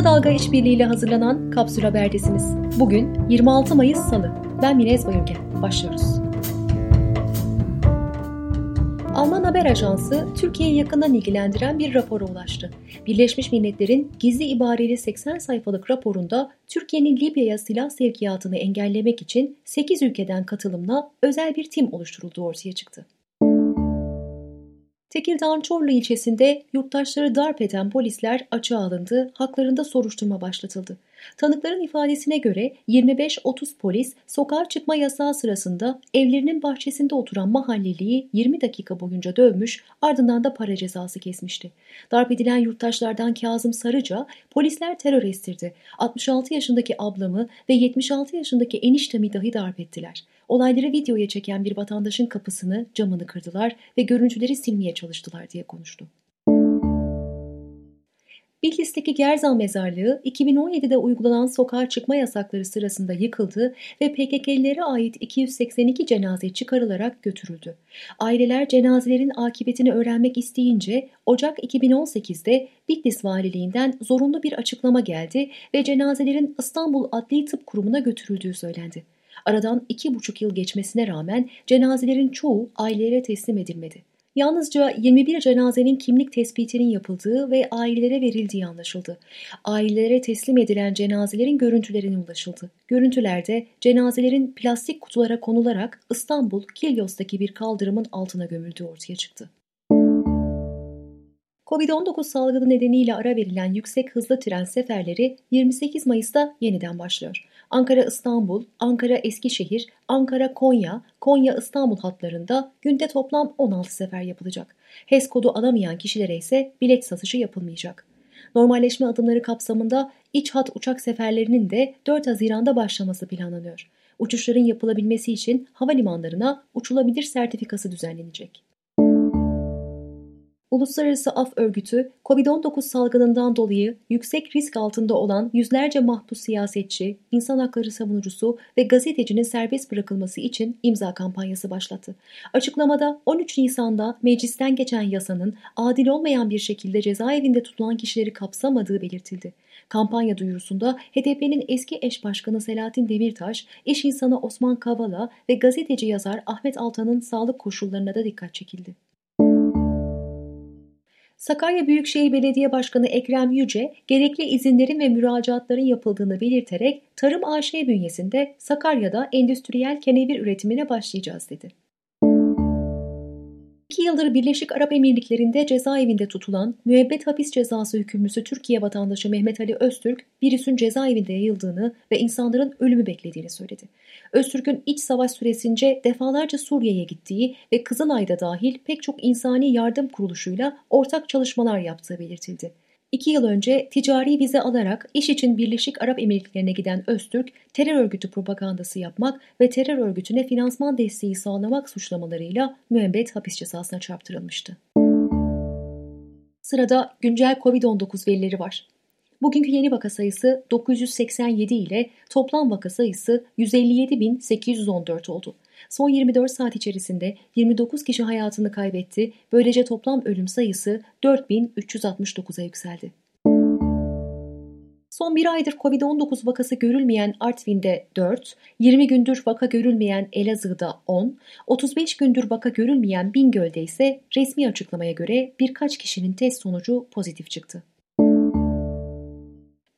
Kısa Dalga işbirliğiyle hazırlanan Kapsül Haber'desiniz. Bugün 26 Mayıs Salı. Ben Minez Bayülgen. Başlıyoruz. Alman haber ajansı Türkiye'yi yakından ilgilendiren bir rapora ulaştı. Birleşmiş Milletler'in gizli ibareli 80 sayfalık raporunda Türkiye'nin Libya'ya silah sevkiyatını engellemek için 8 ülkeden katılımla özel bir tim oluşturulduğu ortaya çıktı. Tekirdağ'ın Çorlu ilçesinde yurttaşları darp eden polisler açığa alındı, haklarında soruşturma başlatıldı. Tanıkların ifadesine göre 25-30 polis sokağa çıkma yasağı sırasında evlerinin bahçesinde oturan mahalleliyi 20 dakika boyunca dövmüş ardından da para cezası kesmişti. Darp edilen yurttaşlardan Kazım Sarıca polisler terör estirdi. 66 yaşındaki ablamı ve 76 yaşındaki eniştemi dahi darp ettiler. Olayları videoya çeken bir vatandaşın kapısını, camını kırdılar ve görüntüleri silmeye çalıştılar diye konuştu. Bitlis'teki Gerzan mezarlığı 2017'de uygulanan sokağa çıkma yasakları sırasında yıkıldı ve PKK'lilere ait 282 cenaze çıkarılarak götürüldü. Aileler cenazelerin akıbetini öğrenmek isteyince Ocak 2018'de Bitlis Valiliğinden zorunlu bir açıklama geldi ve cenazelerin İstanbul Adli Tıp Kurumu'na götürüldüğü söylendi. Aradan iki buçuk yıl geçmesine rağmen cenazelerin çoğu ailelere teslim edilmedi. Yalnızca 21 cenazenin kimlik tespitinin yapıldığı ve ailelere verildiği anlaşıldı. Ailelere teslim edilen cenazelerin görüntülerine ulaşıldı. Görüntülerde cenazelerin plastik kutulara konularak İstanbul Kilyos'taki bir kaldırımın altına gömüldüğü ortaya çıktı. Covid-19 salgını nedeniyle ara verilen yüksek hızlı tren seferleri 28 Mayıs'ta yeniden başlıyor. Ankara-İstanbul, Ankara-Eskişehir, Ankara-Konya, Konya-İstanbul hatlarında günde toplam 16 sefer yapılacak. HES kodu alamayan kişilere ise bilet satışı yapılmayacak. Normalleşme adımları kapsamında iç hat uçak seferlerinin de 4 Haziran'da başlaması planlanıyor. Uçuşların yapılabilmesi için havalimanlarına uçulabilir sertifikası düzenlenecek. Uluslararası Af Örgütü, COVID-19 salgınından dolayı yüksek risk altında olan yüzlerce mahpus siyasetçi, insan hakları savunucusu ve gazetecinin serbest bırakılması için imza kampanyası başlattı. Açıklamada 13 Nisan'da meclisten geçen yasanın adil olmayan bir şekilde cezaevinde tutulan kişileri kapsamadığı belirtildi. Kampanya duyurusunda HDP'nin eski eş başkanı Selahattin Demirtaş, iş insanı Osman Kavala ve gazeteci yazar Ahmet Altan'ın sağlık koşullarına da dikkat çekildi. Sakarya Büyükşehir Belediye Başkanı Ekrem Yüce, gerekli izinlerin ve müracaatların yapıldığını belirterek Tarım AŞ bünyesinde Sakarya'da endüstriyel kenevir üretimine başlayacağız dedi. İki yıldır Birleşik Arap Emirlikleri'nde cezaevinde tutulan müebbet hapis cezası hükümlüsü Türkiye vatandaşı Mehmet Ali Öztürk, virüsün cezaevinde yayıldığını ve insanların ölümü beklediğini söyledi. Öztürk'ün iç savaş süresince defalarca Suriye'ye gittiği ve Kızılay'da dahil pek çok insani yardım kuruluşuyla ortak çalışmalar yaptığı belirtildi. İki yıl önce ticari vize alarak iş için Birleşik Arap Emirlikleri'ne giden Öztürk, terör örgütü propagandası yapmak ve terör örgütüne finansman desteği sağlamak suçlamalarıyla müebbet hapis cezasına çarptırılmıştı. Sırada güncel COVID-19 verileri var. Bugünkü yeni vaka sayısı 987 ile toplam vaka sayısı 157.814 oldu. Son 24 saat içerisinde 29 kişi hayatını kaybetti. Böylece toplam ölüm sayısı 4369'a yükseldi. Son bir aydır COVID-19 vakası görülmeyen Artvin'de 4, 20 gündür vaka görülmeyen Elazığ'da 10, 35 gündür vaka görülmeyen Bingöl'de ise resmi açıklamaya göre birkaç kişinin test sonucu pozitif çıktı.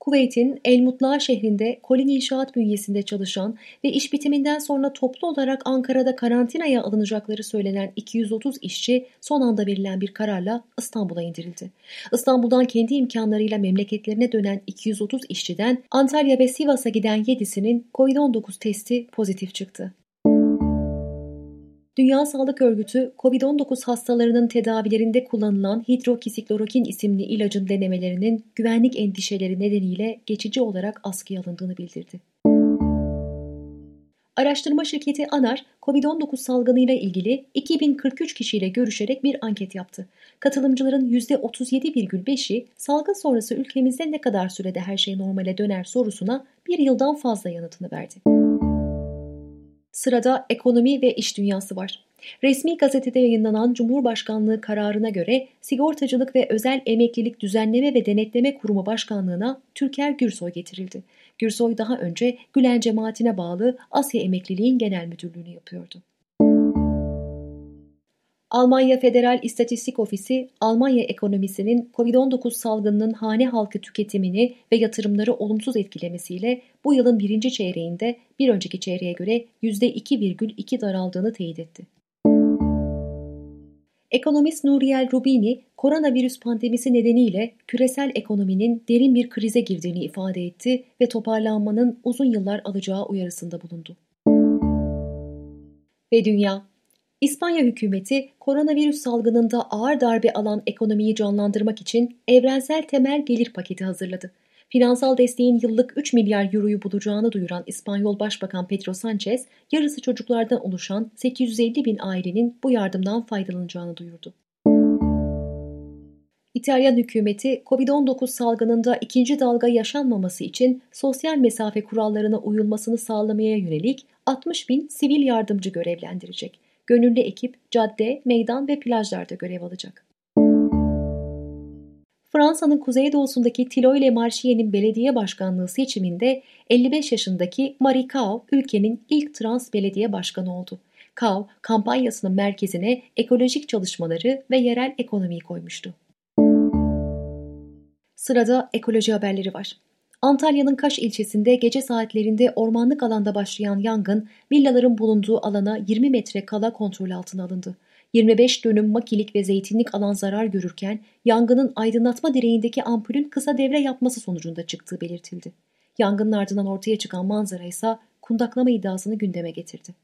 Kuveyt'in El Mutla şehrinde Kolin İnşaat bünyesinde çalışan ve iş bitiminden sonra toplu olarak Ankara'da karantinaya alınacakları söylenen 230 işçi son anda verilen bir kararla İstanbul'a indirildi. İstanbul'dan kendi imkanlarıyla memleketlerine dönen 230 işçiden Antalya ve Sivas'a giden 7'sinin COVID-19 testi pozitif çıktı. Dünya Sağlık Örgütü, COVID-19 hastalarının tedavilerinde kullanılan hidroksiklorokin isimli ilacın denemelerinin güvenlik endişeleri nedeniyle geçici olarak askıya alındığını bildirdi. Araştırma şirketi ANAR, COVID-19 salgınıyla ilgili 2043 kişiyle görüşerek bir anket yaptı. Katılımcıların %37,5'i salgın sonrası ülkemizde ne kadar sürede her şey normale döner sorusuna bir yıldan fazla yanıtını verdi. Sırada ekonomi ve iş dünyası var. Resmi gazetede yayınlanan Cumhurbaşkanlığı kararına göre Sigortacılık ve Özel Emeklilik Düzenleme ve Denetleme Kurumu Başkanlığı'na Türker Gürsoy getirildi. Gürsoy daha önce Gülen cemaatine bağlı Asya Emekliliğin Genel Müdürlüğünü yapıyordu. Almanya Federal İstatistik Ofisi, Almanya ekonomisinin COVID-19 salgınının hane halkı tüketimini ve yatırımları olumsuz etkilemesiyle bu yılın birinci çeyreğinde bir önceki çeyreğe göre %2,2 daraldığını teyit etti. Ekonomist Nuriel Rubini, koronavirüs pandemisi nedeniyle küresel ekonominin derin bir krize girdiğini ifade etti ve toparlanmanın uzun yıllar alacağı uyarısında bulundu. Ve dünya İspanya hükümeti koronavirüs salgınında ağır darbe alan ekonomiyi canlandırmak için evrensel temel gelir paketi hazırladı. Finansal desteğin yıllık 3 milyar euroyu bulacağını duyuran İspanyol Başbakan Pedro Sanchez, yarısı çocuklardan oluşan 850 bin ailenin bu yardımdan faydalanacağını duyurdu. İtalyan hükümeti COVID-19 salgınında ikinci dalga yaşanmaması için sosyal mesafe kurallarına uyulmasını sağlamaya yönelik 60 bin sivil yardımcı görevlendirecek. Gönüllü ekip cadde, meydan ve plajlarda görev alacak. Fransa'nın kuzeydoğusundaki Tilo ile Marchien'in belediye başkanlığı seçiminde 55 yaşındaki Marie Cao ülkenin ilk trans belediye başkanı oldu. Cao kampanyasının merkezine ekolojik çalışmaları ve yerel ekonomiyi koymuştu. Sırada ekoloji haberleri var. Antalya'nın Kaş ilçesinde gece saatlerinde ormanlık alanda başlayan yangın villaların bulunduğu alana 20 metre kala kontrol altına alındı. 25 dönüm makilik ve zeytinlik alan zarar görürken yangının aydınlatma direğindeki ampulün kısa devre yapması sonucunda çıktığı belirtildi. Yangının ardından ortaya çıkan manzara ise kundaklama iddiasını gündeme getirdi.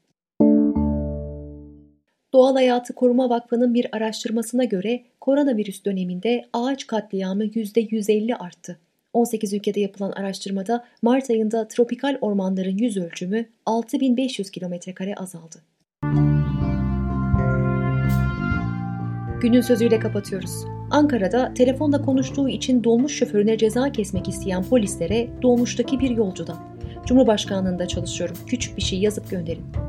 Doğal Hayatı Koruma Vakfı'nın bir araştırmasına göre koronavirüs döneminde ağaç katliamı %150 arttı. 18 ülkede yapılan araştırmada Mart ayında tropikal ormanların yüz ölçümü 6500 km2 azaldı. Günün sözüyle kapatıyoruz. Ankara'da telefonda konuştuğu için dolmuş şoförüne ceza kesmek isteyen polislere dolmuştaki bir yolcudan. Cumhurbaşkanlığında çalışıyorum. Küçük bir şey yazıp gönderin.